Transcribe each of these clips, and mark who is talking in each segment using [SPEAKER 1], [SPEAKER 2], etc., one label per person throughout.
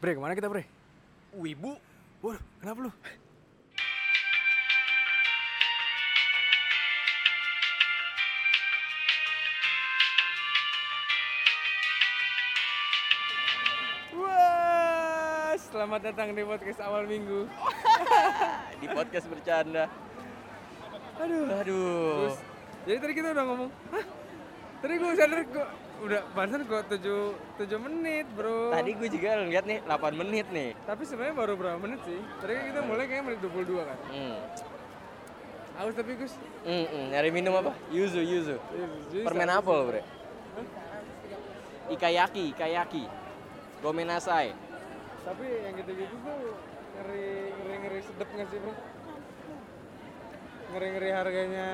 [SPEAKER 1] Bre, ke mana kita bre?
[SPEAKER 2] Wibu?
[SPEAKER 1] Waduh, kenapa lu? Wah, selamat datang di podcast awal minggu.
[SPEAKER 2] Di podcast bercanda.
[SPEAKER 1] Aduh.
[SPEAKER 2] Aduh.
[SPEAKER 1] Terus, jadi tadi kita udah ngomong, hah? Tadi gue sadar udah barusan kok 7, 7 menit bro
[SPEAKER 2] Tadi gue juga ngeliat nih 8 menit nih.
[SPEAKER 1] Tapi sebenarnya baru berapa menit sih? Tadi kan kita mulai kayaknya menit 22 kan?
[SPEAKER 2] Hmm.
[SPEAKER 1] Haus tapi Gus
[SPEAKER 2] Hmm, hmm. nyari minum apa? Yuzu, yuzu.
[SPEAKER 1] Jadi
[SPEAKER 2] Permen
[SPEAKER 1] sa-
[SPEAKER 2] apel, Bre. Ikayaki, ikayaki. Gomenasai.
[SPEAKER 1] Tapi yang gitu-gitu tuh ngeri ngeri ngeri sedep nggak sih bro? Ngeri ngeri harganya,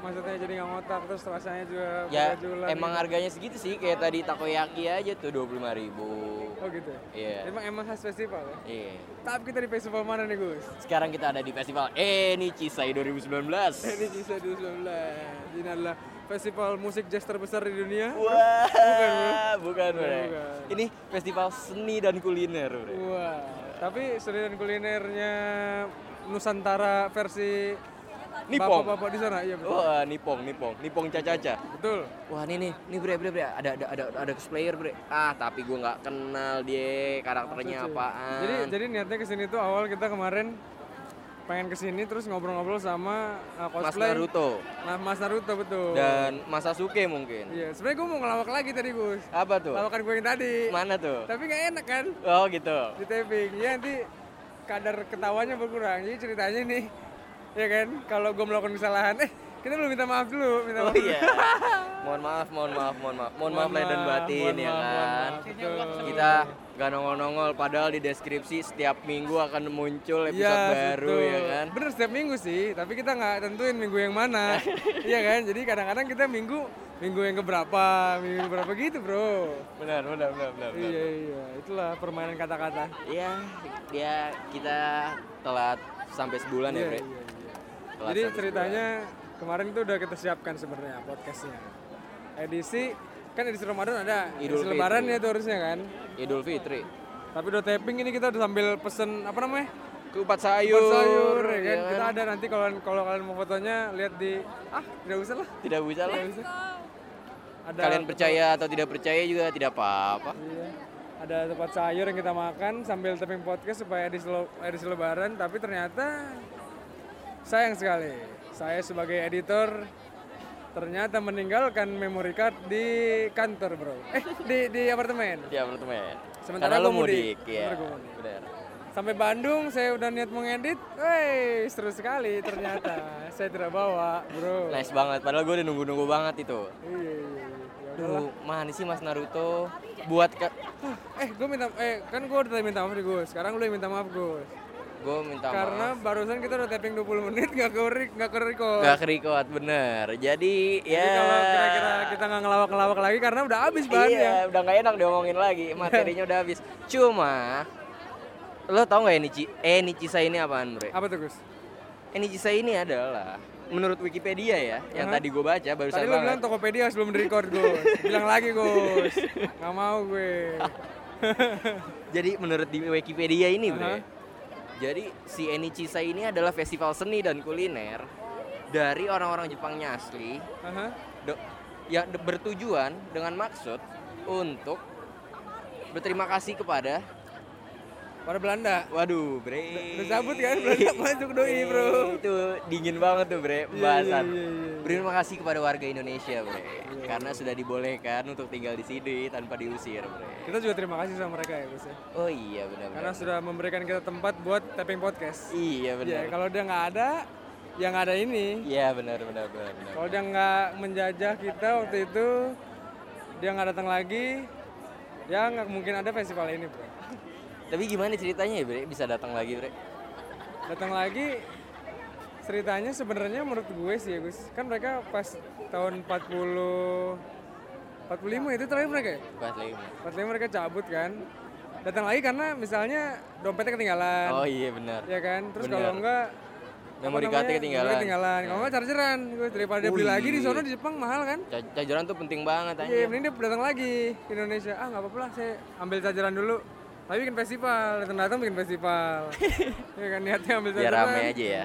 [SPEAKER 1] maksudnya jadi nggak ngotak terus rasanya juga
[SPEAKER 2] Ya,
[SPEAKER 1] berjualan
[SPEAKER 2] emang
[SPEAKER 1] gitu.
[SPEAKER 2] harganya segitu sih. Kayak tadi takoyaki aja tuh 25.000 ribu.
[SPEAKER 1] Oh gitu. ya?
[SPEAKER 2] Iya.
[SPEAKER 1] Emang emang khas festival ya?
[SPEAKER 2] Iya.
[SPEAKER 1] Tapi kita di festival mana nih Gus?
[SPEAKER 2] Sekarang kita ada di festival Enicisai 2019.
[SPEAKER 1] Ini Cisa 2019. Ini adalah festival musik jazz terbesar di dunia.
[SPEAKER 2] Wah, bukan, Bre.
[SPEAKER 1] bukan.
[SPEAKER 2] Ini festival seni dan kuliner, Bre.
[SPEAKER 1] Wah, tapi seni dan kulinernya Nusantara versi
[SPEAKER 2] Nipong.
[SPEAKER 1] bapak-bapak di sana, iya betul.
[SPEAKER 2] Wah, nipong, nipong, nipong caca-caca.
[SPEAKER 1] Betul.
[SPEAKER 2] Wah, nih nih, nih bre, bre, bre, ada ada ada ada cosplayer, bre. Ah, tapi gue nggak kenal dia karakternya
[SPEAKER 1] Cuy.
[SPEAKER 2] apaan.
[SPEAKER 1] Jadi jadi niatnya ke sini tuh awal kita kemarin pengen ke sini terus ngobrol-ngobrol sama uh,
[SPEAKER 2] Mas
[SPEAKER 1] cosplay.
[SPEAKER 2] Naruto
[SPEAKER 1] Nah, Mas Naruto betul.
[SPEAKER 2] dan Mas Sasuke mungkin.
[SPEAKER 1] Iya, sebenarnya gue mau ngelawak lagi tadi Gus.
[SPEAKER 2] Apa tuh?
[SPEAKER 1] Lawakan gue yang tadi.
[SPEAKER 2] Mana tuh?
[SPEAKER 1] Tapi nggak enak kan
[SPEAKER 2] Oh, gitu.
[SPEAKER 1] di taping. Ya nanti kadar ketawanya berkurang. Jadi ceritanya nih, ya kan, kalau gue melakukan kesalahan, eh kita belum minta maaf dulu, minta
[SPEAKER 2] Oh
[SPEAKER 1] maaf.
[SPEAKER 2] iya. mohon maaf, mohon maaf, mohon maaf. Mohon maaf lahir dan batin ya
[SPEAKER 1] maaf,
[SPEAKER 2] kan.
[SPEAKER 1] maaf.
[SPEAKER 2] Kita gak nongol-nongol padahal di deskripsi setiap minggu akan muncul episode
[SPEAKER 1] Iya,
[SPEAKER 2] baru
[SPEAKER 1] betul.
[SPEAKER 2] ya kan.
[SPEAKER 1] Bener setiap minggu sih, tapi kita nggak tentuin minggu yang mana. iya kan? Jadi kadang-kadang kita minggu minggu yang keberapa, minggu yang keberapa gitu, Bro.
[SPEAKER 2] Benar, benar, benar, benar.
[SPEAKER 1] Iya, iya. Itulah permainan kata-kata.
[SPEAKER 2] Iya, dia kita telat sampai sebulan ya,
[SPEAKER 1] Iya,
[SPEAKER 2] Bre.
[SPEAKER 1] iya, iya. Jadi ceritanya kemarin itu udah kita siapkan sebenarnya podcastnya. Edisi kan edisi Ramadan ada,
[SPEAKER 2] Idul
[SPEAKER 1] edisi
[SPEAKER 2] Fitri.
[SPEAKER 1] Lebaran ya tuh harusnya kan.
[SPEAKER 2] sebulan. Idul Fitri.
[SPEAKER 1] Tapi udah taping ini kita udah sambil pesen apa namanya?
[SPEAKER 2] Kupat sayur.
[SPEAKER 1] Buat sayur ya kan.
[SPEAKER 2] ya
[SPEAKER 1] Kita ada nanti kalau kalau kalian mau fotonya lihat di ah tidak usah lah.
[SPEAKER 2] Tidak bisa lah.
[SPEAKER 1] Tidak usah. Ada
[SPEAKER 2] Kalian percaya atau tidak percaya juga tidak apa-apa.
[SPEAKER 1] Iya. Ada tempat sayur yang kita makan sambil taping podcast supaya edisi, edisi lebaran tapi ternyata sayang sekali. Saya sebagai editor ternyata meninggalkan memory card di kantor, Bro. Eh, di di apartemen.
[SPEAKER 2] Ya, apartemen.
[SPEAKER 1] Sementara
[SPEAKER 2] Karena lu
[SPEAKER 1] gua mudik.
[SPEAKER 2] ya.
[SPEAKER 1] Gua mudik.
[SPEAKER 2] Benar.
[SPEAKER 1] Sampai Bandung saya udah niat mengedit. Wey, seru sekali ternyata. saya tidak bawa, Bro.
[SPEAKER 2] Nice banget. Padahal gue udah nunggu-nunggu banget itu.
[SPEAKER 1] Iya, iya, iya. Ya.
[SPEAKER 2] Duh, mana sih Mas Naruto? Buat ke...
[SPEAKER 1] Eh, gue minta eh kan gue udah minta maaf nih, Gus. Sekarang lu yang minta maaf, Gus.
[SPEAKER 2] Gue minta
[SPEAKER 1] Karena
[SPEAKER 2] maaf.
[SPEAKER 1] barusan kita udah tapping 20 menit nggak ke nggak ke record.
[SPEAKER 2] Gak kerikot, bener. Jadi,
[SPEAKER 1] Jadi
[SPEAKER 2] ya...
[SPEAKER 1] kalau kira-kira kita nggak ngelawak-ngelawak lagi karena udah habis bahannya.
[SPEAKER 2] Iya, udah gak enak diomongin lagi. Materinya udah habis. Cuma, lo tau gak Enichi, Enichisa ini apaan, Bre?
[SPEAKER 1] Apa tuh, Gus?
[SPEAKER 2] Enichisa ini adalah, menurut Wikipedia ya, yang
[SPEAKER 1] Hah?
[SPEAKER 2] tadi gue baca barusan
[SPEAKER 1] Tadi
[SPEAKER 2] banget.
[SPEAKER 1] bilang Tokopedia sebelum record, Gus. bilang lagi, Gus. Nggak mau gue.
[SPEAKER 2] Jadi menurut di Wikipedia ini, Bre. Jadi si Enichisa ini adalah festival seni dan kuliner dari orang-orang Jepangnya asli. Do- yang de- bertujuan dengan maksud untuk berterima kasih kepada
[SPEAKER 1] Pada Belanda.
[SPEAKER 2] waduh bre
[SPEAKER 1] Udah cabut kan Belanda masuk doi, Bro.
[SPEAKER 2] itu dingin banget tuh bre pembahasan
[SPEAKER 1] iya, iya, iya.
[SPEAKER 2] berterima kasih kepada warga Indonesia bre karena sudah dibolehkan untuk tinggal di sini tanpa diusir bre
[SPEAKER 1] Kita juga terima kasih sama mereka ya, Gus. ya.
[SPEAKER 2] oh iya benar-benar
[SPEAKER 1] Karena sudah memberikan kita tempat buat tapping podcast.
[SPEAKER 2] iya
[SPEAKER 1] Ya,
[SPEAKER 2] benar
[SPEAKER 1] kalau dia nggak ada, yang ada ini.
[SPEAKER 2] iya benar benar benar benar
[SPEAKER 1] Kalau dia nggak menjajah kita waktu itu, dia nggak datang lagi, ya nggak mungkin ada festival ini, bro.
[SPEAKER 2] Tapi gimana ceritanya ya bre bisa datang lagi bre
[SPEAKER 1] Datang lagi, ceritanya sebenarnya menurut gue sih ya Gus, kan mereka pas tahun 40, 45 itu terakhir mereka ya?
[SPEAKER 2] pas lagi
[SPEAKER 1] 45 mereka cabut kan. Datang lagi karena misalnya dompetnya ketinggalan,
[SPEAKER 2] oh iya benar
[SPEAKER 1] ya kan? Terus
[SPEAKER 2] Bener.
[SPEAKER 1] kalau enggak
[SPEAKER 2] Memory
[SPEAKER 1] apa
[SPEAKER 2] cardnya ketinggalan.
[SPEAKER 1] ketinggalan. Kalau nggak chargeran, gue daripada dia beli lagi di sono di Jepang mahal kan?
[SPEAKER 2] Cajuran tuh penting banget
[SPEAKER 1] Iya,
[SPEAKER 2] anjir.
[SPEAKER 1] mending dia datang lagi ke Indonesia. Ah, nggak apa-apa lah, saya ambil chargeran dulu. Tapi bikin festival, datang datang bikin festival. ya kan niatnya ambil
[SPEAKER 2] Biar rame aja ya.
[SPEAKER 1] Iya.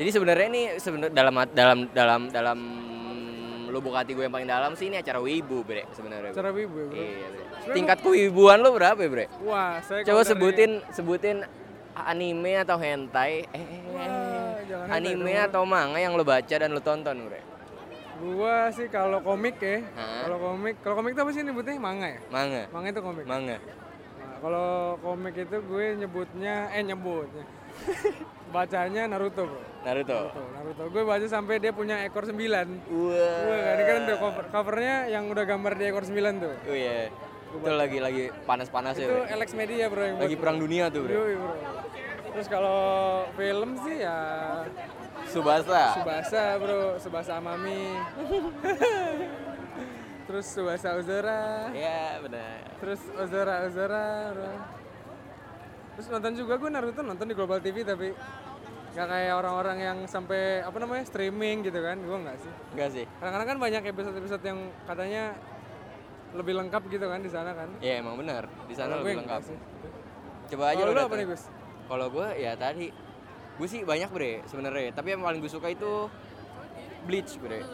[SPEAKER 2] Jadi sebenarnya ini sebenarnya dalam dalam dalam dalam lubuk hati gue yang paling dalam sih ini acara wibu bre sebenarnya. Bre.
[SPEAKER 1] Cara wibu ya, bro.
[SPEAKER 2] Iya, bre.
[SPEAKER 1] Sebenarnya
[SPEAKER 2] Tingkat kewibuan lo berapa ya, bre?
[SPEAKER 1] Wah, saya
[SPEAKER 2] Coba
[SPEAKER 1] kalau dari-
[SPEAKER 2] sebutin sebutin anime atau hentai. Eh, eh,
[SPEAKER 1] Wah,
[SPEAKER 2] eh.
[SPEAKER 1] hentai
[SPEAKER 2] anime
[SPEAKER 1] dong.
[SPEAKER 2] atau manga yang lo baca dan lo tonton, bre?
[SPEAKER 1] Gua sih kalau komik ya. Kalau komik, kalau komik itu apa sih nyebutnya? Manga ya?
[SPEAKER 2] Manga.
[SPEAKER 1] Manga itu komik.
[SPEAKER 2] Manga.
[SPEAKER 1] Kalau komik itu gue nyebutnya eh nyebutnya. Bacanya Naruto, Bro.
[SPEAKER 2] Naruto.
[SPEAKER 1] Naruto, Naruto. Gue baca sampai dia punya ekor 9.
[SPEAKER 2] Wah.
[SPEAKER 1] Gue kan kan tuh cover, covernya yang udah gambar dia ekor 9 tuh.
[SPEAKER 2] Oh iya. Itu lagi lagi panas-panas ya,
[SPEAKER 1] Itu. Alex Media, Bro, yang
[SPEAKER 2] Lagi
[SPEAKER 1] buat.
[SPEAKER 2] perang dunia tuh, bre.
[SPEAKER 1] Yoi, Bro. Terus kalau film sih ya
[SPEAKER 2] Subasa.
[SPEAKER 1] Subasa, Bro. Subasa Amami. Terus Subasa Uzora.
[SPEAKER 2] Ya, benar.
[SPEAKER 1] Terus Ozora Ozora. Terus nonton juga gue Naruto nonton di Global TV tapi nggak kayak orang-orang yang sampai apa namanya streaming gitu kan gue nggak sih
[SPEAKER 2] Enggak sih.
[SPEAKER 1] kadang-kadang kan banyak episode-episode yang katanya lebih lengkap gitu kan di sana kan
[SPEAKER 2] Ya emang benar. Di sana lebih
[SPEAKER 1] nggak
[SPEAKER 2] lengkap.
[SPEAKER 1] sih.
[SPEAKER 2] Coba aja lo
[SPEAKER 1] lu apa nih Gus
[SPEAKER 2] Kalau gue ya tadi gue sih banyak bre sebenarnya. Tapi yang paling gue suka itu Bleach bre.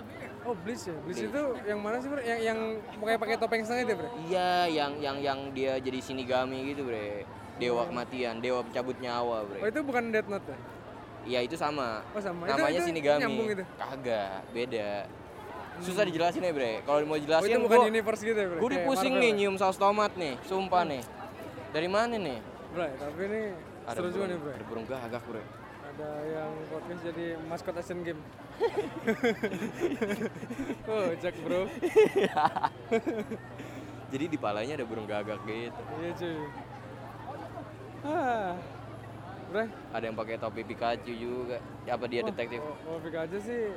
[SPEAKER 1] Oh Bleach ya Bleach itu yang mana sih bro yang yang pakai pakai topeng setengah itu bro
[SPEAKER 2] Iya, yang yang yang dia jadi shinigami gitu bre. Dewa kematian, dewa pencabut nyawa
[SPEAKER 1] oh
[SPEAKER 2] bre.
[SPEAKER 1] itu bukan Death Note ya
[SPEAKER 2] Iya itu sama.
[SPEAKER 1] oh sama
[SPEAKER 2] Namanya
[SPEAKER 1] itu,
[SPEAKER 2] shinigami.
[SPEAKER 1] nyambung itu
[SPEAKER 2] Kagak, beda. Susah dijelasin ya bre. Kalau mau
[SPEAKER 1] oh
[SPEAKER 2] jelasin
[SPEAKER 1] itu bukan
[SPEAKER 2] gua-
[SPEAKER 1] universe gitu ya bro
[SPEAKER 2] Gue dipusing nih
[SPEAKER 1] ya?
[SPEAKER 2] nyium saus tomat nih, sumpah nih. Dari mana nih?
[SPEAKER 1] bro tapi ini seru juga nih bro
[SPEAKER 2] Ada burung gagak bro.
[SPEAKER 1] Ada yang podcast jadi maskot Asian Game. oh, Jack bro.
[SPEAKER 2] Jadi di palanya ada burung gagak gitu.
[SPEAKER 1] Iya cuy. Ah, bro.
[SPEAKER 2] Ada yang pakai topi Pikachu juga. Ya, apa dia detektif?
[SPEAKER 1] Oh, oh aja sih.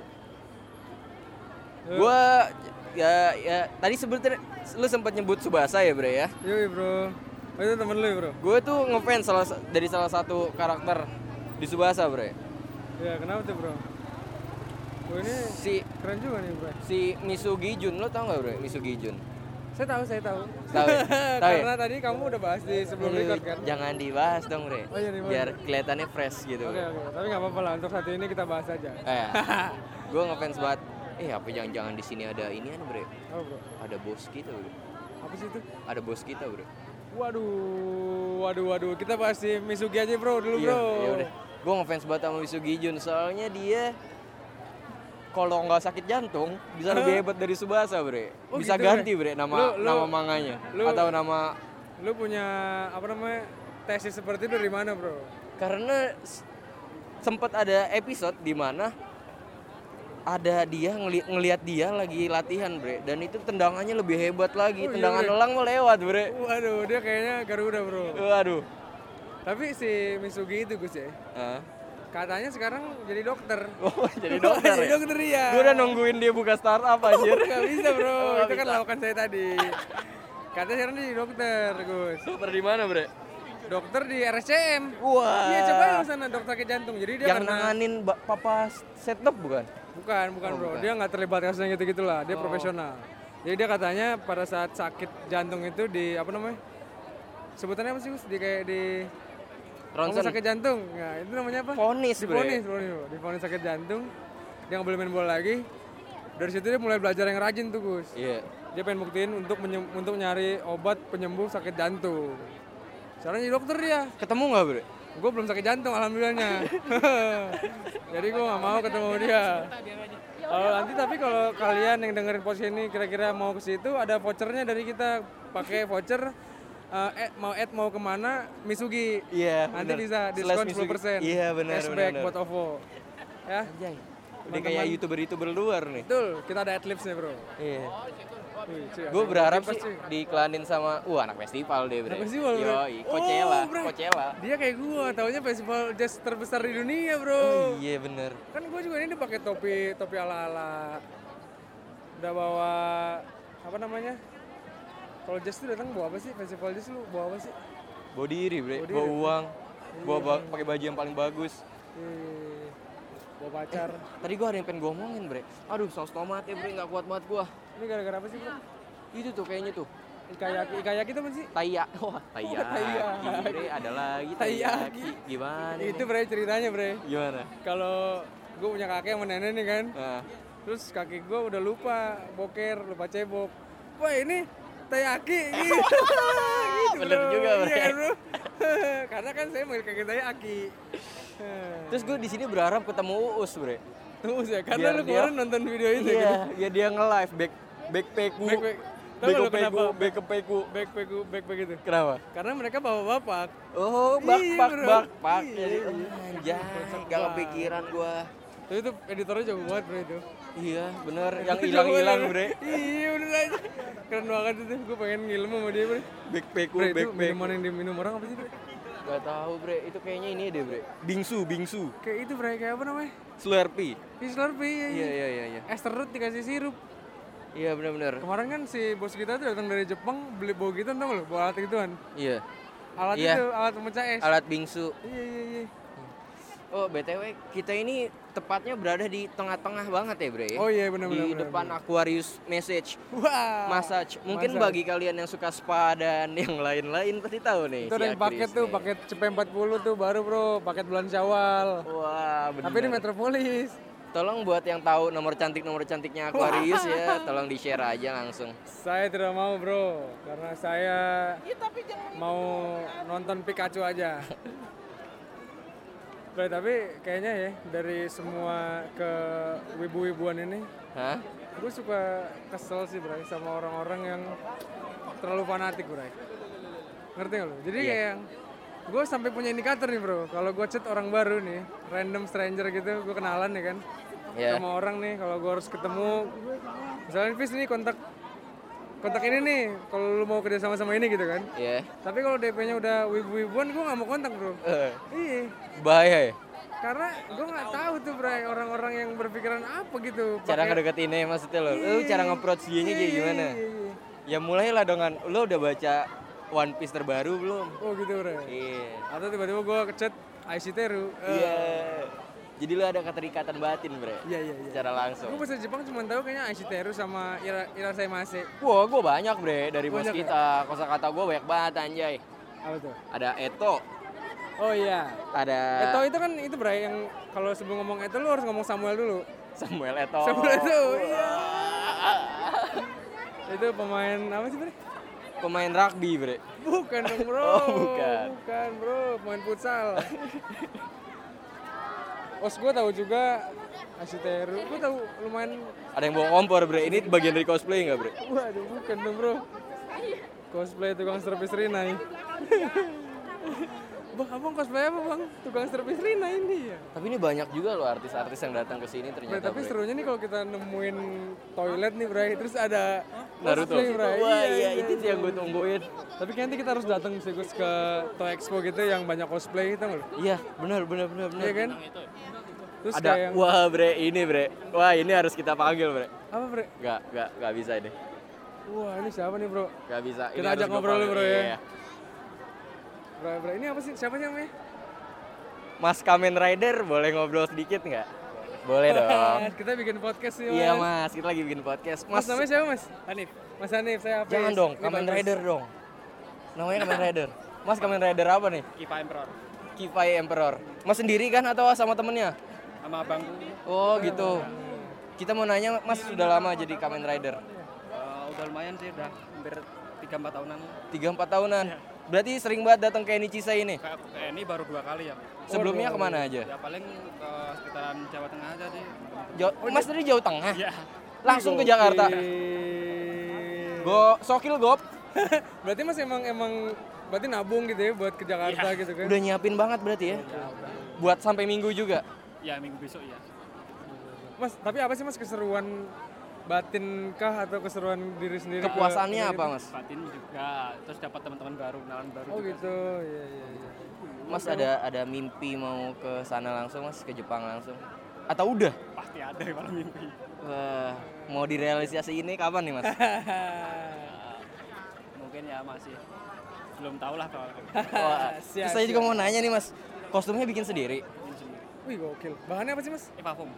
[SPEAKER 2] Gua ya ya tadi sebetulnya lu sempat nyebut Subasa ya, Bre ya.
[SPEAKER 1] Yoi bro. Oh, itu temen lu ya bro?
[SPEAKER 2] Gue tuh ngefans salah sa- dari salah satu karakter di Subasa, Bre.
[SPEAKER 1] Ya kenapa tuh bro? Oh ini
[SPEAKER 2] Si
[SPEAKER 1] keren juga nih bro.
[SPEAKER 2] si Misugi Jun, lo tau gak Bre? Misugi Jun.
[SPEAKER 1] Saya tahu, saya tahu.
[SPEAKER 2] Tahu ya? Tahu ya?
[SPEAKER 1] Karena tadi kamu udah bahas di sebelum record kan.
[SPEAKER 2] Jangan dibahas dong, Bre.
[SPEAKER 1] Oh, iya, dibahas.
[SPEAKER 2] Biar kelihatannya fresh gitu.
[SPEAKER 1] Oke oke, tapi nggak apa-apa lah. Untuk saat ini kita bahas aja.
[SPEAKER 2] Eh, gue ngefans banget. Eh, apa jangan-jangan di sini ada ini kan, Bre?
[SPEAKER 1] Oh bro,
[SPEAKER 2] Ada bos kita, Bre.
[SPEAKER 1] apa sih itu?
[SPEAKER 2] Ada bos kita, Bre.
[SPEAKER 1] Waduh, waduh, waduh. Kita bahas si Misugi aja bro dulu
[SPEAKER 2] Iya,
[SPEAKER 1] bro.
[SPEAKER 2] ya udah. Gue ngefans banget sama Misugi Jun soalnya dia kalau nggak sakit jantung bisa lebih hebat dari Subasa, Bre.
[SPEAKER 1] Oh,
[SPEAKER 2] bisa
[SPEAKER 1] gitu,
[SPEAKER 2] ganti,
[SPEAKER 1] Bre.
[SPEAKER 2] Nama
[SPEAKER 1] Lu- lu-
[SPEAKER 2] nama manganya
[SPEAKER 1] lu-
[SPEAKER 2] atau nama
[SPEAKER 1] Lu punya apa namanya tesis seperti itu dari mana bro?
[SPEAKER 2] karena sempat ada episode di mana ada dia ngeli- ngelihat dia lagi latihan, Bre, dan itu tendangannya lebih hebat lagi.
[SPEAKER 1] Oh, iya,
[SPEAKER 2] Tendangan
[SPEAKER 1] Bre.
[SPEAKER 2] elang mau lewat, Bre.
[SPEAKER 1] Waduh, dia kayaknya Garuda bro.
[SPEAKER 2] Waduh.
[SPEAKER 1] Tapi si Misugi itu Gus ya,
[SPEAKER 2] Ah.
[SPEAKER 1] katanya sekarang jadi dokter.
[SPEAKER 2] Oh, jadi dokter
[SPEAKER 1] jadi
[SPEAKER 2] ya?
[SPEAKER 1] dokter iya.
[SPEAKER 2] Gue udah nungguin dia buka startup anjir.
[SPEAKER 1] Gak bisa bro,
[SPEAKER 2] Oh,
[SPEAKER 1] itu kan lawakan saya tadi. Katanya sekarang jadi dokter Gus.
[SPEAKER 2] Dokter di mana, Bre?
[SPEAKER 1] Dokter di RSCM.
[SPEAKER 2] Wah.
[SPEAKER 1] Iya coba lu sana dokter ke jantung. Jadi dia
[SPEAKER 2] yang
[SPEAKER 1] karena
[SPEAKER 2] nanganin papa setup bukan?
[SPEAKER 1] bukan bukan
[SPEAKER 2] Oh,
[SPEAKER 1] bro,
[SPEAKER 2] bukan.
[SPEAKER 1] dia nggak terlibat kasusnya gitu gitulah. Dia
[SPEAKER 2] Oh.
[SPEAKER 1] profesional. Jadi dia katanya pada saat sakit jantung itu di apa namanya? Sebutannya apa sih Gus? Di kayak di
[SPEAKER 2] Ronsen.
[SPEAKER 1] Ngomong sakit jantung. Nah, itu namanya apa?
[SPEAKER 2] Fonis, Bre.
[SPEAKER 1] Difonis, fonis, bro. Difonis sakit jantung. Dia nggak boleh main bola lagi. Dari situ dia mulai belajar yang rajin tuh, Gus.
[SPEAKER 2] Iya.
[SPEAKER 1] Dia pengen buktiin untuk untuk nyari obat penyembuh sakit jantung. Sekarang jadi dokter dia.
[SPEAKER 2] Ketemu nggak, Bre?
[SPEAKER 1] Gue belum sakit jantung alhamdulillahnya. jadi gue nggak mau ketemu dia. Kalau nanti tapi kalau kalian yang dengerin podcast ini kira-kira mau ke situ ada vouchernya dari kita pakai voucher eh, eh, mau add mau ke mana Misugi
[SPEAKER 2] Iya,
[SPEAKER 1] nanti
[SPEAKER 2] bener.
[SPEAKER 1] bisa diskon
[SPEAKER 2] Misugi.
[SPEAKER 1] 10%
[SPEAKER 2] Iya, benar,
[SPEAKER 1] cashback
[SPEAKER 2] benar,
[SPEAKER 1] buat OVO ya
[SPEAKER 2] Anjay. Udah kayak youtuber-youtuber luar nih.
[SPEAKER 1] betul kita ada adlibs nih bro
[SPEAKER 2] Iya.
[SPEAKER 1] Cuy,
[SPEAKER 2] Gue berharap sih diiklanin sama, wah anak festival deh, Bre.
[SPEAKER 1] Anak festival, Bre.
[SPEAKER 2] Yoi,
[SPEAKER 1] Oh,
[SPEAKER 2] Coachella,
[SPEAKER 1] Bre.
[SPEAKER 2] Coachella.
[SPEAKER 1] dia kayak gua taunya festival jazz terbesar di dunia bro
[SPEAKER 2] Oh, iya bener.
[SPEAKER 1] kan gue juga ini pakai topi topi ala ala udah bawa apa namanya kalau jazz tuh datang bawa apa sih festival jazz lu bawa apa sih
[SPEAKER 2] Bawa diri, Bre.
[SPEAKER 1] Bawa
[SPEAKER 2] Bawa uang. Bawa
[SPEAKER 1] Iya.
[SPEAKER 2] ba- pakai baju yang paling bagus.
[SPEAKER 1] Ih, bawa pacar
[SPEAKER 2] Tadi gua ada yang pengen gua omongin, Bre. Aduh, saus tomat ya, Bre. Nggak kuat banget gua.
[SPEAKER 1] ini gara-gara apa sih bro
[SPEAKER 2] Itu tuh kayaknya tuh.
[SPEAKER 1] Ikayaki, ikayaki itu apa sih?
[SPEAKER 2] Tayak. Wah, tayak.
[SPEAKER 1] taiyaki.
[SPEAKER 2] Bre, ada lagi
[SPEAKER 1] Taiyaki.
[SPEAKER 2] taiyaki. Gimana?
[SPEAKER 1] Itu bre ceritanya bre.
[SPEAKER 2] Gimana?
[SPEAKER 1] Kalau gue punya kakek sama nenek nih kan,
[SPEAKER 2] Nah,
[SPEAKER 1] terus kakek gue udah lupa boker, lupa cebok. Wah ini tayaki gitu. gitu
[SPEAKER 2] Bener juga, Bre.
[SPEAKER 1] Iya bro. Karena kan saya manggil kakek tayaki.
[SPEAKER 2] terus gue di sini berharap ketemu Uus, Bre.
[SPEAKER 1] Terus ya, karena
[SPEAKER 2] Biar
[SPEAKER 1] lu
[SPEAKER 2] dia-
[SPEAKER 1] kemarin nonton video itu
[SPEAKER 2] Iya,
[SPEAKER 1] kan.
[SPEAKER 2] biar dia nge-live back backpackku.
[SPEAKER 1] Backpack. Tahu nggak lu
[SPEAKER 2] Backpackku,
[SPEAKER 1] kenapa?
[SPEAKER 2] backpackku.
[SPEAKER 1] Backpack backpack itu.
[SPEAKER 2] Kenapa?
[SPEAKER 1] Karena mereka bapak-bapak.
[SPEAKER 2] Oh, bak
[SPEAKER 1] Iya,
[SPEAKER 2] bak
[SPEAKER 1] bro.
[SPEAKER 2] bak bak.
[SPEAKER 1] Iya.
[SPEAKER 2] Anjay, gak kepikiran gua.
[SPEAKER 1] Tapi itu editornya jago banget bro itu.
[SPEAKER 2] Iya, bener. Yang hilang-hilang, Bre.
[SPEAKER 1] Iya bener aja. Keren banget itu. Gue pengen ngilmu sama dia bre.
[SPEAKER 2] Backpackku,
[SPEAKER 1] Bre itu
[SPEAKER 2] backpack.
[SPEAKER 1] minuman yang diminum orang apa sih bre?
[SPEAKER 2] Gak tahu, Bre. Itu kayaknya ini deh, Bre. Bingsu, bingsu.
[SPEAKER 1] Kayak itu bre, kayak apa namanya?
[SPEAKER 2] Slurpee.
[SPEAKER 1] Fish Slurpee, iya,
[SPEAKER 2] Iya, iya, iya, iya.
[SPEAKER 1] Es terut dikasih sirup.
[SPEAKER 2] Iya, bener-bener.
[SPEAKER 1] Kemarin kan si bos kita tuh datang dari Jepang beli bawa gitu tau lo, bawa alat gituan.
[SPEAKER 2] Iya.
[SPEAKER 1] Alat
[SPEAKER 2] Iya.
[SPEAKER 1] itu, alat pemecah es.
[SPEAKER 2] Alat bingsu.
[SPEAKER 1] Iya iya iya.
[SPEAKER 2] Oh, BTW, kita ini tepatnya berada di tengah-tengah banget ya, Bre.
[SPEAKER 1] Oh iya benar benar.
[SPEAKER 2] Di
[SPEAKER 1] benar,
[SPEAKER 2] depan Aquarius Message
[SPEAKER 1] Wah.
[SPEAKER 2] Massage. Mungkin
[SPEAKER 1] Massage.
[SPEAKER 2] bagi kalian yang suka spa dan yang lain-lain pasti tahu nih.
[SPEAKER 1] Itu ada
[SPEAKER 2] si
[SPEAKER 1] yang paket
[SPEAKER 2] Akris
[SPEAKER 1] tuh,
[SPEAKER 2] nih.
[SPEAKER 1] paket CP40 tuh baru bro, paket bulan Syawal.
[SPEAKER 2] Wah, bener.
[SPEAKER 1] Tapi di Metropolis.
[SPEAKER 2] Tolong buat yang tahu nomor cantik nomor cantiknya Aquarius ya, tolong di share aja langsung.
[SPEAKER 1] Saya tidak mau bro, karena saya mau nonton Pikachu aja. Bro, tapi kayaknya ya dari semua ke wibu-wibuan ini,
[SPEAKER 2] Hah?
[SPEAKER 1] gue suka kesel sih bro sama orang-orang yang terlalu fanatik bro. Ngerti gak lo? Jadi
[SPEAKER 2] Iya.
[SPEAKER 1] kayak gue sampai punya indikator nih bro. Kalau gue chat orang baru nih, random stranger gitu, gue kenalan ya kan,
[SPEAKER 2] Ya.
[SPEAKER 1] sama orang nih. Kalau gue harus ketemu, misalnya Fis nih kontak kontak ini nih, kalau lu mau kerja sama sama ini gitu kan.
[SPEAKER 2] Ya.
[SPEAKER 1] Tapi kalau DP-nya udah wibu-wibuan, gue nggak mau kontak bro.
[SPEAKER 2] Eh,
[SPEAKER 1] Iya.
[SPEAKER 2] bahaya ya.
[SPEAKER 1] Karena gue nggak tahu tuh bro orang-orang yang berpikiran apa gitu.
[SPEAKER 2] Cara
[SPEAKER 1] Pakai-
[SPEAKER 2] ngedeketinnya maksudnya lo. Lu cara nge-approach dianya kayak
[SPEAKER 1] Iya,
[SPEAKER 2] gimana?
[SPEAKER 1] iya, iya.
[SPEAKER 2] Ya mulailah dengan lu udah baca One Piece terbaru belum?
[SPEAKER 1] Oh gitu bro.
[SPEAKER 2] Iya.
[SPEAKER 1] Atau tiba-tiba gue kechat IC Teru.
[SPEAKER 2] Iya. Jadi lu ada keterikatan batin, Bre.
[SPEAKER 1] Iya iya iya.
[SPEAKER 2] Secara langsung.
[SPEAKER 1] Gue bahasa Jepang cuma tahu kayaknya IC Teru sama Ira Irasaimase.
[SPEAKER 2] Wah, gue banyak, Bre, dari bos
[SPEAKER 1] ya?
[SPEAKER 2] kita. Kosakata gue banyak banget anjay.
[SPEAKER 1] Apa tuh?
[SPEAKER 2] Ada Eto,
[SPEAKER 1] Oh iya.
[SPEAKER 2] ada
[SPEAKER 1] Eto itu kan itu bro yang kalau sebelum ngomong Eto lu harus ngomong Samuel dulu.
[SPEAKER 2] Samuel Eto.
[SPEAKER 1] Samuel Eto. Iya. itu pemain apa sih bro?
[SPEAKER 2] Pemain rugby, Bre.
[SPEAKER 1] Bukan dong bro.
[SPEAKER 2] Oh, bukan.
[SPEAKER 1] Bukan bro, pemain futsal. Os gue tahu juga Asiteru, gue tahu lumayan.
[SPEAKER 2] Ada yang bawa kompor, Bre. Ini bagian dari cosplay nggak, Bre?
[SPEAKER 1] Waduh, bukan dong bro. Cosplay tukang servis Rina ini. bang, abang cosplay apa bang? Tukang servis Rina ini ya.
[SPEAKER 2] Tapi ini banyak juga loh artis-artis yang datang ke sini
[SPEAKER 1] Bre,
[SPEAKER 2] ternyata,
[SPEAKER 1] tapi
[SPEAKER 2] Bre.
[SPEAKER 1] serunya nih kalau kita nemuin toilet nih Bray, terus ada
[SPEAKER 2] Naruto.
[SPEAKER 1] cosplay, Bray.
[SPEAKER 2] Wah, iya, itu sih yang gue tungguin.
[SPEAKER 1] Tapi nanti kita harus datang sih Gus, ke Toy Expo gitu yang banyak cosplay gitu nggak?
[SPEAKER 2] Iya, benar, benar, benar, benar.
[SPEAKER 1] Iya kan? Terus
[SPEAKER 2] Ada,
[SPEAKER 1] kayak yang,
[SPEAKER 2] wah bre, ini bre, wah ini harus kita panggil bre.
[SPEAKER 1] apa Bre?
[SPEAKER 2] Gak, gak, gak bisa ini,
[SPEAKER 1] Wah ini siapa nih bro?
[SPEAKER 2] gak bisa. Ini
[SPEAKER 1] Kita
[SPEAKER 2] harus
[SPEAKER 1] ajak ngobrol dulu,
[SPEAKER 2] panggil.
[SPEAKER 1] bro, ya.
[SPEAKER 2] Iya.
[SPEAKER 1] Bro, bro, ini apa sih? Siapa sih namanya?
[SPEAKER 2] Mas Kamen Rider, boleh ngobrol sedikit nggak? Boleh dong.
[SPEAKER 1] kita bikin podcast nih
[SPEAKER 2] iya
[SPEAKER 1] mas.
[SPEAKER 2] mas, kita lagi bikin podcast.
[SPEAKER 1] Mas,
[SPEAKER 2] Mas,
[SPEAKER 1] namanya siapa mas? Hanif. Mas Hanif, saya Hafiz.
[SPEAKER 2] jangan dong,
[SPEAKER 1] Ini
[SPEAKER 2] Kamen. Rider dong. Namanya Kamen Rider. Mas Kamen Rider apa nih?
[SPEAKER 3] Kipa Emperor
[SPEAKER 2] Kifai Emperor. Mas sendiri kan atau sama temennya?
[SPEAKER 3] Sama abangku
[SPEAKER 2] Oh gitu. Kita mau nanya, Mas sudah lama jadi Kamen Rider?
[SPEAKER 3] eh, udah lumayan sih udah hampir 3-4 tahunan
[SPEAKER 2] 3-4 tahunan. Berarti sering banget datang ke Nichisa ini.
[SPEAKER 3] kayak kayak ini baru dua kali ya
[SPEAKER 2] Sebelumnya ke mana aja?
[SPEAKER 3] ya paling ke sekitaran Jawa Tengah aja sih
[SPEAKER 2] Jawa- Mas dari Jawa Tengah?
[SPEAKER 3] ya
[SPEAKER 2] Langsung ke Jakarta?
[SPEAKER 1] Gokil.
[SPEAKER 2] Go, sokil gop.
[SPEAKER 1] berarti mas emang emang berarti nabung gitu ya buat ke Jakarta gitu kan?
[SPEAKER 2] Udah nyiapin banget berarti ya? Buat sampai minggu juga?
[SPEAKER 3] Ya minggu besok ya
[SPEAKER 1] Mas, tapi apa sih mas keseruan batin kah atau keseruan diri sendiri? ke-
[SPEAKER 2] Kepuasannya
[SPEAKER 1] ke-
[SPEAKER 2] apa mas?
[SPEAKER 3] batin juga terus dapat teman-teman baru kenalan baru
[SPEAKER 1] Oh
[SPEAKER 3] juga.
[SPEAKER 1] gitu, iya iya iya.
[SPEAKER 2] Mas ada ada mimpi mau ke sana langsung mas? Ke Jepang langsung? Atau udah?
[SPEAKER 3] pasti ada kalau mimpi
[SPEAKER 2] Wah, mau direalisasi ini kapan nih mas?
[SPEAKER 3] mungkin ya masih belum tahu lah kalau
[SPEAKER 2] Wah,
[SPEAKER 1] Siap,
[SPEAKER 2] terus saya juga mau nanya nih mas, kostumnya bikin sendiri?
[SPEAKER 1] Wih gokil. Bahannya apa sih mas?
[SPEAKER 3] Eva Foam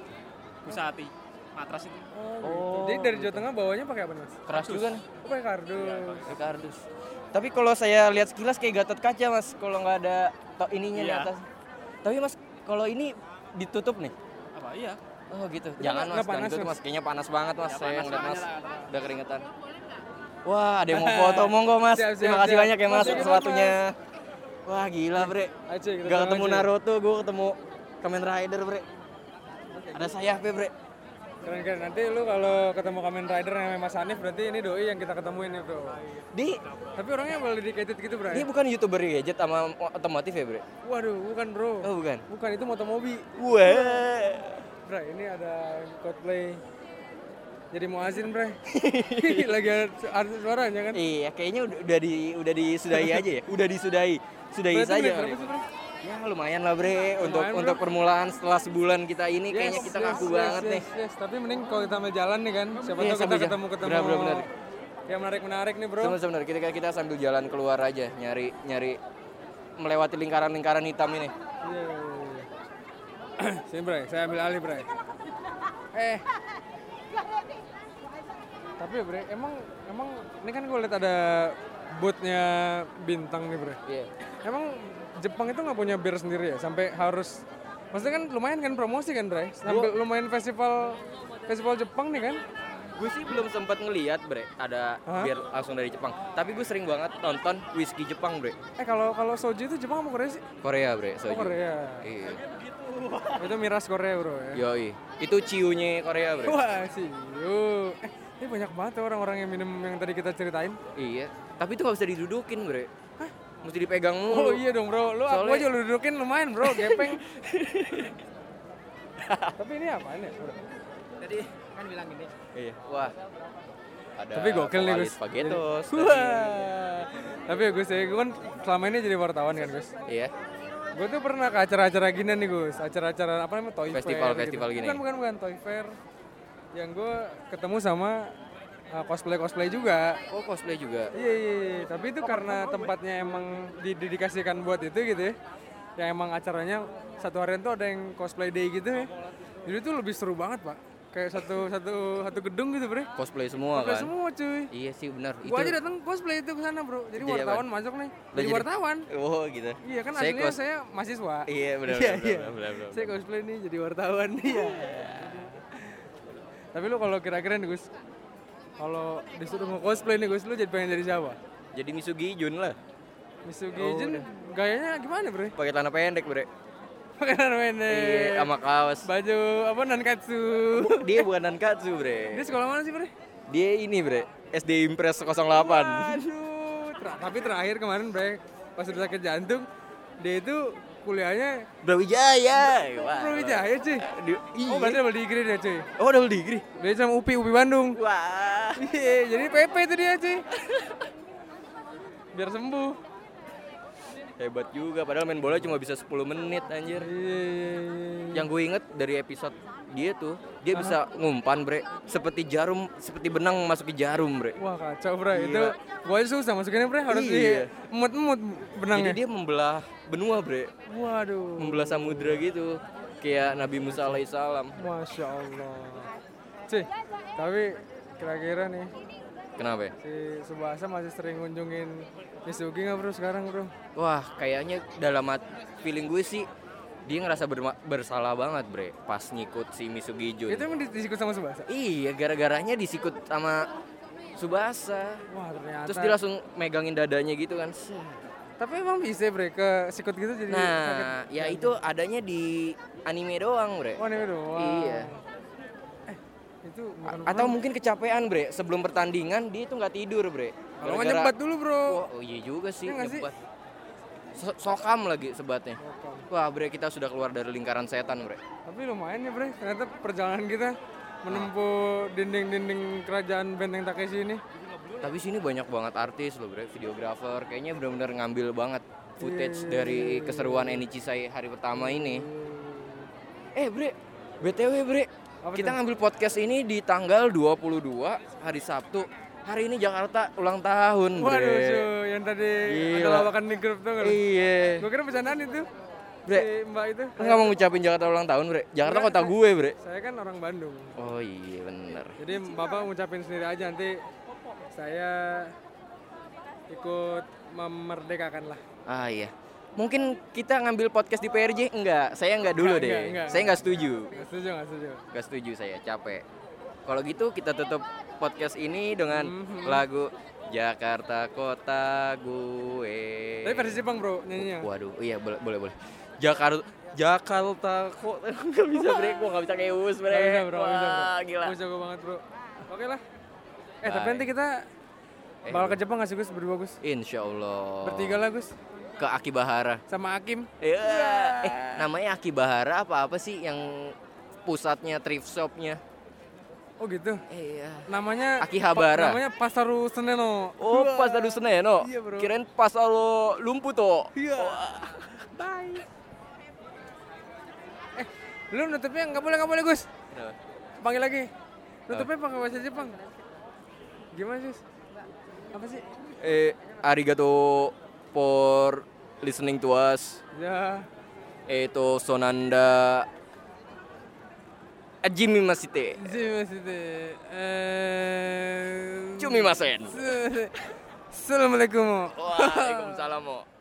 [SPEAKER 3] Busati matras itu.
[SPEAKER 2] Oh.
[SPEAKER 1] Jadi dari Jawa Tengah bawanya pakai apa nih, Mas?
[SPEAKER 2] Keras juga nih.
[SPEAKER 1] Oh, pakai kardus.
[SPEAKER 2] Pakai kardus. Tapi kalau saya lihat sekilas kayak gatot kaca mas, kalau nggak ada to ininya di
[SPEAKER 3] Iya.
[SPEAKER 2] atas. Tapi mas, kalau ini ditutup nih.
[SPEAKER 3] Apa iya?
[SPEAKER 2] Oh gitu.
[SPEAKER 1] Itu
[SPEAKER 2] Jangan mas, jangan
[SPEAKER 1] panas,
[SPEAKER 2] ditutup
[SPEAKER 1] Mas?
[SPEAKER 2] mas. Kayaknya panas banget mas.
[SPEAKER 3] Ya,
[SPEAKER 2] saya ngeliat mas, udah keringetan. Wah, ada yang mau foto, monggo mas.
[SPEAKER 1] Siap, siap,
[SPEAKER 2] Terima kasih
[SPEAKER 1] siap.
[SPEAKER 2] banyak ya mas, sepatunya. Wah gila bre. Gak ketemu
[SPEAKER 1] aja.
[SPEAKER 2] Naruto, gue ketemu Kamen Rider bre. Ada sayapnya bre.
[SPEAKER 1] Keren keren. Nanti lu kalau ketemu Kamen Rider yang Mas Hanif berarti ini doi yang kita ketemuin itu.
[SPEAKER 2] Di,
[SPEAKER 1] Tapi orangnya well dedicated gitu, Bray.
[SPEAKER 2] dia bukan youtuber gadget sama otomotif ya bre?
[SPEAKER 1] Waduh, bukan, Bro.
[SPEAKER 2] Oh bukan.
[SPEAKER 1] Bukan itu motomobi.
[SPEAKER 2] Wah.
[SPEAKER 1] Bray, ini ada cosplay jadi muazin, Bray. Lagi ada artis suaranya kan.
[SPEAKER 2] Iya, kayaknya udah, udah di udah disudahi aja ya. Udah disudahi. Sudahi saja.
[SPEAKER 1] menit
[SPEAKER 2] Ya lumayan lah bre untuk
[SPEAKER 1] Lumayan, Bro.
[SPEAKER 2] untuk permulaan setelah sebulan kita ini kayaknya
[SPEAKER 1] Yes,
[SPEAKER 2] kita
[SPEAKER 1] yes,
[SPEAKER 2] kaku
[SPEAKER 1] yes,
[SPEAKER 2] banget
[SPEAKER 1] yes,
[SPEAKER 2] nih.
[SPEAKER 1] yes. Tapi mending kalau kita sambil jalan nih kan, siapa
[SPEAKER 2] Iya,
[SPEAKER 1] tahu kita ketemu ketemu.
[SPEAKER 2] Benar, benar, benar.
[SPEAKER 1] Yang menarik menarik nih bro.
[SPEAKER 2] Sebentar, kita kita sambil jalan keluar aja nyari nyari melewati lingkaran-lingkaran hitam ini.
[SPEAKER 1] Iya, iya. Sini Bray, saya ambil alih Bray. Eh. Tapi ya Bray, emang emang ini kan gue lihat ada bootnya bintang nih Bray.
[SPEAKER 2] Iya.
[SPEAKER 1] Emang Jepang itu nggak punya bir sendiri ya sampai harus Maksudnya kan lumayan kan promosi kan Bray? Sampai lumayan festival festival Jepang nih kan?
[SPEAKER 2] Gue sih belum sempat ngeliat bre ada
[SPEAKER 1] Hah?
[SPEAKER 2] biar langsung dari Jepang. Tapi gue sering banget nonton whisky Jepang bre.
[SPEAKER 1] Eh kalau kalau soju itu Jepang apa Korea sih?
[SPEAKER 2] Korea bre.
[SPEAKER 1] Oh
[SPEAKER 2] soju.
[SPEAKER 1] Korea.
[SPEAKER 2] Iya.
[SPEAKER 1] Itu miras Korea bro ya.
[SPEAKER 2] Yoi. Itu ciunya Korea bre.
[SPEAKER 1] Wah sih. Eh, ini banyak banget tuh orang-orang yang minum yang tadi kita ceritain.
[SPEAKER 2] Iya. Tapi itu gak bisa didudukin bre. Mesti dipegang mulu.
[SPEAKER 1] Oh iya dong bro, lu aku
[SPEAKER 2] Soalnya-
[SPEAKER 1] aja lu dudukin lumayan bro, gepeng. Tapi ini apaan ya? bro?
[SPEAKER 3] Tadi kan bilang gini.
[SPEAKER 2] Iya. Wah. Ada
[SPEAKER 1] Tapi gokil nih Gus.
[SPEAKER 2] Spaghetos.
[SPEAKER 1] Jadi- Wah. Tapi ya Gus, ya, gue kan selama ini jadi wartawan kan Gus.
[SPEAKER 2] Iya.
[SPEAKER 1] Gue tuh pernah ke acara-acara gini nih Gus, acara-acara apa namanya Toy
[SPEAKER 2] Festival-
[SPEAKER 1] Fair.
[SPEAKER 2] festival
[SPEAKER 1] gitu.
[SPEAKER 2] gini.
[SPEAKER 1] Bukan bukan bukan Toy Fair. Yang gue ketemu sama uh, cosplay cosplay juga.
[SPEAKER 2] Oh cosplay juga.
[SPEAKER 1] Iya, iya, iya. Tapi itu karena tempatnya emang didedikasikan buat itu gitu ya. Yang emang acaranya satu harian tuh ada yang cosplay day gitu ya. Jadi itu lebih seru banget pak. Kayak satu satu satu gedung gitu bre.
[SPEAKER 2] Cosplay semua
[SPEAKER 1] Cosplay
[SPEAKER 2] kan.
[SPEAKER 1] semua cuy.
[SPEAKER 2] Iya sih benar.
[SPEAKER 1] Gua aja datang cosplay itu ke sana bro. Jadi
[SPEAKER 2] Jadi
[SPEAKER 1] wartawan
[SPEAKER 2] apa?
[SPEAKER 1] masuk nih. Jadi
[SPEAKER 2] jadi-
[SPEAKER 1] wartawan.
[SPEAKER 2] Oh gitu.
[SPEAKER 1] Iya kan
[SPEAKER 2] Saya
[SPEAKER 1] aslinya
[SPEAKER 2] cos-
[SPEAKER 1] saya mahasiswa.
[SPEAKER 2] Iya benar
[SPEAKER 1] Iya,
[SPEAKER 2] benar,
[SPEAKER 1] iya.
[SPEAKER 2] benar, benar, benar.
[SPEAKER 1] Saya cosplay nih jadi wartawan. Iya. Tapi lu kalau kira-kira nih Gus, kalau disuruh nge-cosplay nih Gus, lu jadi pengen jadi siapa?
[SPEAKER 2] Jadi Misugi Jun lah.
[SPEAKER 1] Misugi
[SPEAKER 2] Oh,
[SPEAKER 1] Jin gayanya gimana bre?
[SPEAKER 2] Pakai celana pendek, Bre.
[SPEAKER 1] Pakai celana pendek.
[SPEAKER 2] Iya, sama kaos.
[SPEAKER 1] Baju apa nankatsu.
[SPEAKER 2] Dia bukan nankatsu, Bre.
[SPEAKER 1] Dia sekolah mana sih bre?
[SPEAKER 2] Dia ini, Bre. SD Impres 08.
[SPEAKER 1] Aduh. Ter- tapi terakhir kemarin bre, pas udah sakit jantung, dia itu kuliahnya
[SPEAKER 2] Brawijaya. Wah.
[SPEAKER 1] Brawijaya cuy.
[SPEAKER 2] Di-
[SPEAKER 1] Oh berarti double degree dia cuy.
[SPEAKER 2] Oh, double degree.
[SPEAKER 1] Dia sama UPI, UPI Bandung.
[SPEAKER 2] Wah.
[SPEAKER 1] Iya, jadi PP itu dia cuy. Biar sembuh.
[SPEAKER 2] Hebat juga, padahal main bola cuma bisa 10 menit anjir.
[SPEAKER 1] Iya, iya, iya.
[SPEAKER 2] Yang gue inget dari episode dia tuh, dia bisa ngumpan, Bre. Seperti jarum, seperti benang masuk ke jarum, Bre.
[SPEAKER 1] Wah kacau bre,
[SPEAKER 2] Gila.
[SPEAKER 1] itu aja susah masukinnya bre, harus
[SPEAKER 2] Iya.
[SPEAKER 1] di emut-emut benangnya.
[SPEAKER 2] Jadi dia membelah benua, Bre.
[SPEAKER 1] Waduh.
[SPEAKER 2] Membelah samudra gitu. Kayak Nabi Musa alaihissalam.
[SPEAKER 1] Masya Allah. Cih, tapi kira-kira nih
[SPEAKER 2] Kenapa ya?
[SPEAKER 1] si Subasa masih sering ngunjungin Misugi nggak bro sekarang bro?
[SPEAKER 2] Wah, kayaknya dalam feeling gue sih dia ngerasa bersalah banget, Bre, pas ngikut si Misugi Jun.
[SPEAKER 1] Itu emang di- disikut sama Subasa?
[SPEAKER 2] Iya, gara-garanya disikut sama Subasa.
[SPEAKER 1] Wah ternyata.
[SPEAKER 2] Terus dia langsung megangin dadanya gitu kan.
[SPEAKER 1] Tapi emang bisa bre ke sikut gitu jadi sakit.
[SPEAKER 2] Nah, ya itu adanya di anime doang, Bre.
[SPEAKER 1] Oh ini doang.
[SPEAKER 2] Iya.
[SPEAKER 1] Itu bukan
[SPEAKER 2] A- Atau mungkin kecapean, Bre. Sebelum pertandingan dia itu nggak tidur, Bre.
[SPEAKER 1] kalau nggak nyebat dulu bro.
[SPEAKER 2] Oh, oh iya juga sih,
[SPEAKER 1] sih?
[SPEAKER 2] nyebat. So- sokam lagi sebatnya. Wah, Bre, kita sudah keluar dari lingkaran setan, Bre.
[SPEAKER 1] Tapi lumayan ya bre, ternyata perjalanan kita menempuh dinding-dinding kerajaan Benteng Takeshi ini.
[SPEAKER 2] Tapi sini banyak banget artis loh, Bre, videografer. Kayaknya benar-benar ngambil banget footage dari keseruan Enichisai hari pertama ini. Eh, Bre, BTW, Bre.
[SPEAKER 1] Apa
[SPEAKER 2] kita ngambil podcast ini di tanggal 22 hari Sabtu. Hari ini Jakarta ulang tahun, Bre.
[SPEAKER 1] Waduh cuy, yang tadi ada
[SPEAKER 2] Gila.
[SPEAKER 1] lawakan di grup tuh lu?
[SPEAKER 2] Iya.
[SPEAKER 1] Gue kira bercandaan itu.
[SPEAKER 2] Bre.
[SPEAKER 1] si Mbak itu.
[SPEAKER 2] Lu nggak mau ngucapin Jakarta ulang tahun, Bre? Jakarta
[SPEAKER 1] Enggak,
[SPEAKER 2] kota
[SPEAKER 1] saya-
[SPEAKER 2] gue, Bre.
[SPEAKER 1] Saya kan orang Bandung.
[SPEAKER 2] Oh iya bener.
[SPEAKER 1] Jadi Bapak ngucapin sendiri aja nanti saya ikut memerdekakan lah.
[SPEAKER 2] Ah iya. Mungkin kita ngambil podcast di PRJ? Enggak, saya enggak dulu
[SPEAKER 1] Enggak,
[SPEAKER 2] deh.
[SPEAKER 1] enggak, enggak,
[SPEAKER 2] saya enggak setuju.
[SPEAKER 1] Nggak setuju, nggak setuju.
[SPEAKER 2] Enggak setuju saya, capek. Kalau gitu kita tutup podcast ini dengan
[SPEAKER 1] Mhm.
[SPEAKER 2] lagu Jakarta Kota Gue.
[SPEAKER 1] Tapi versi Jepang bro nyanyinya.
[SPEAKER 2] Waduh, iya boleh boleh boleh. Jakarta Jakarta kok nggak bisa bre, gua nggak bisa kayak Us bre.
[SPEAKER 1] Nggak bisa bro.
[SPEAKER 2] Wah, gila.
[SPEAKER 1] Gue jago banget bro. Oke lah. Eh tapi nanti kita
[SPEAKER 2] Eh,
[SPEAKER 1] bakal ke Jepang nggak sih Gus berdua Gus?
[SPEAKER 2] Insya Allah.
[SPEAKER 1] Bertiga lah Gus.
[SPEAKER 2] ke Akibahara.
[SPEAKER 1] Sama Akim.
[SPEAKER 2] Iya. Eh, namanya Akibahara apa apa sih yang pusatnya thrift shopnya?
[SPEAKER 1] Oh gitu.
[SPEAKER 2] Iya.
[SPEAKER 1] Namanya
[SPEAKER 2] Akihabara.
[SPEAKER 1] pa- namanya Pasaru Seneno.
[SPEAKER 2] Oh, pas tadi Seneno.
[SPEAKER 1] Iya, bro.
[SPEAKER 2] Kirain pas lo lumpuh tuh.
[SPEAKER 1] Iya. Bye. Eh, lu nutupnya nggak boleh nggak boleh Gus. Panggil lagi. Nutupnya pakai bahasa Jepang. Gimana sih? Apa sih?
[SPEAKER 2] Eh, arigato for listening to us.
[SPEAKER 1] Ya.
[SPEAKER 2] Eto sonanda Ajimi masite.
[SPEAKER 1] Sumimasen. Eh.
[SPEAKER 2] Cumi masen.
[SPEAKER 1] Assalamualaikum.
[SPEAKER 2] Waalaikumsalam.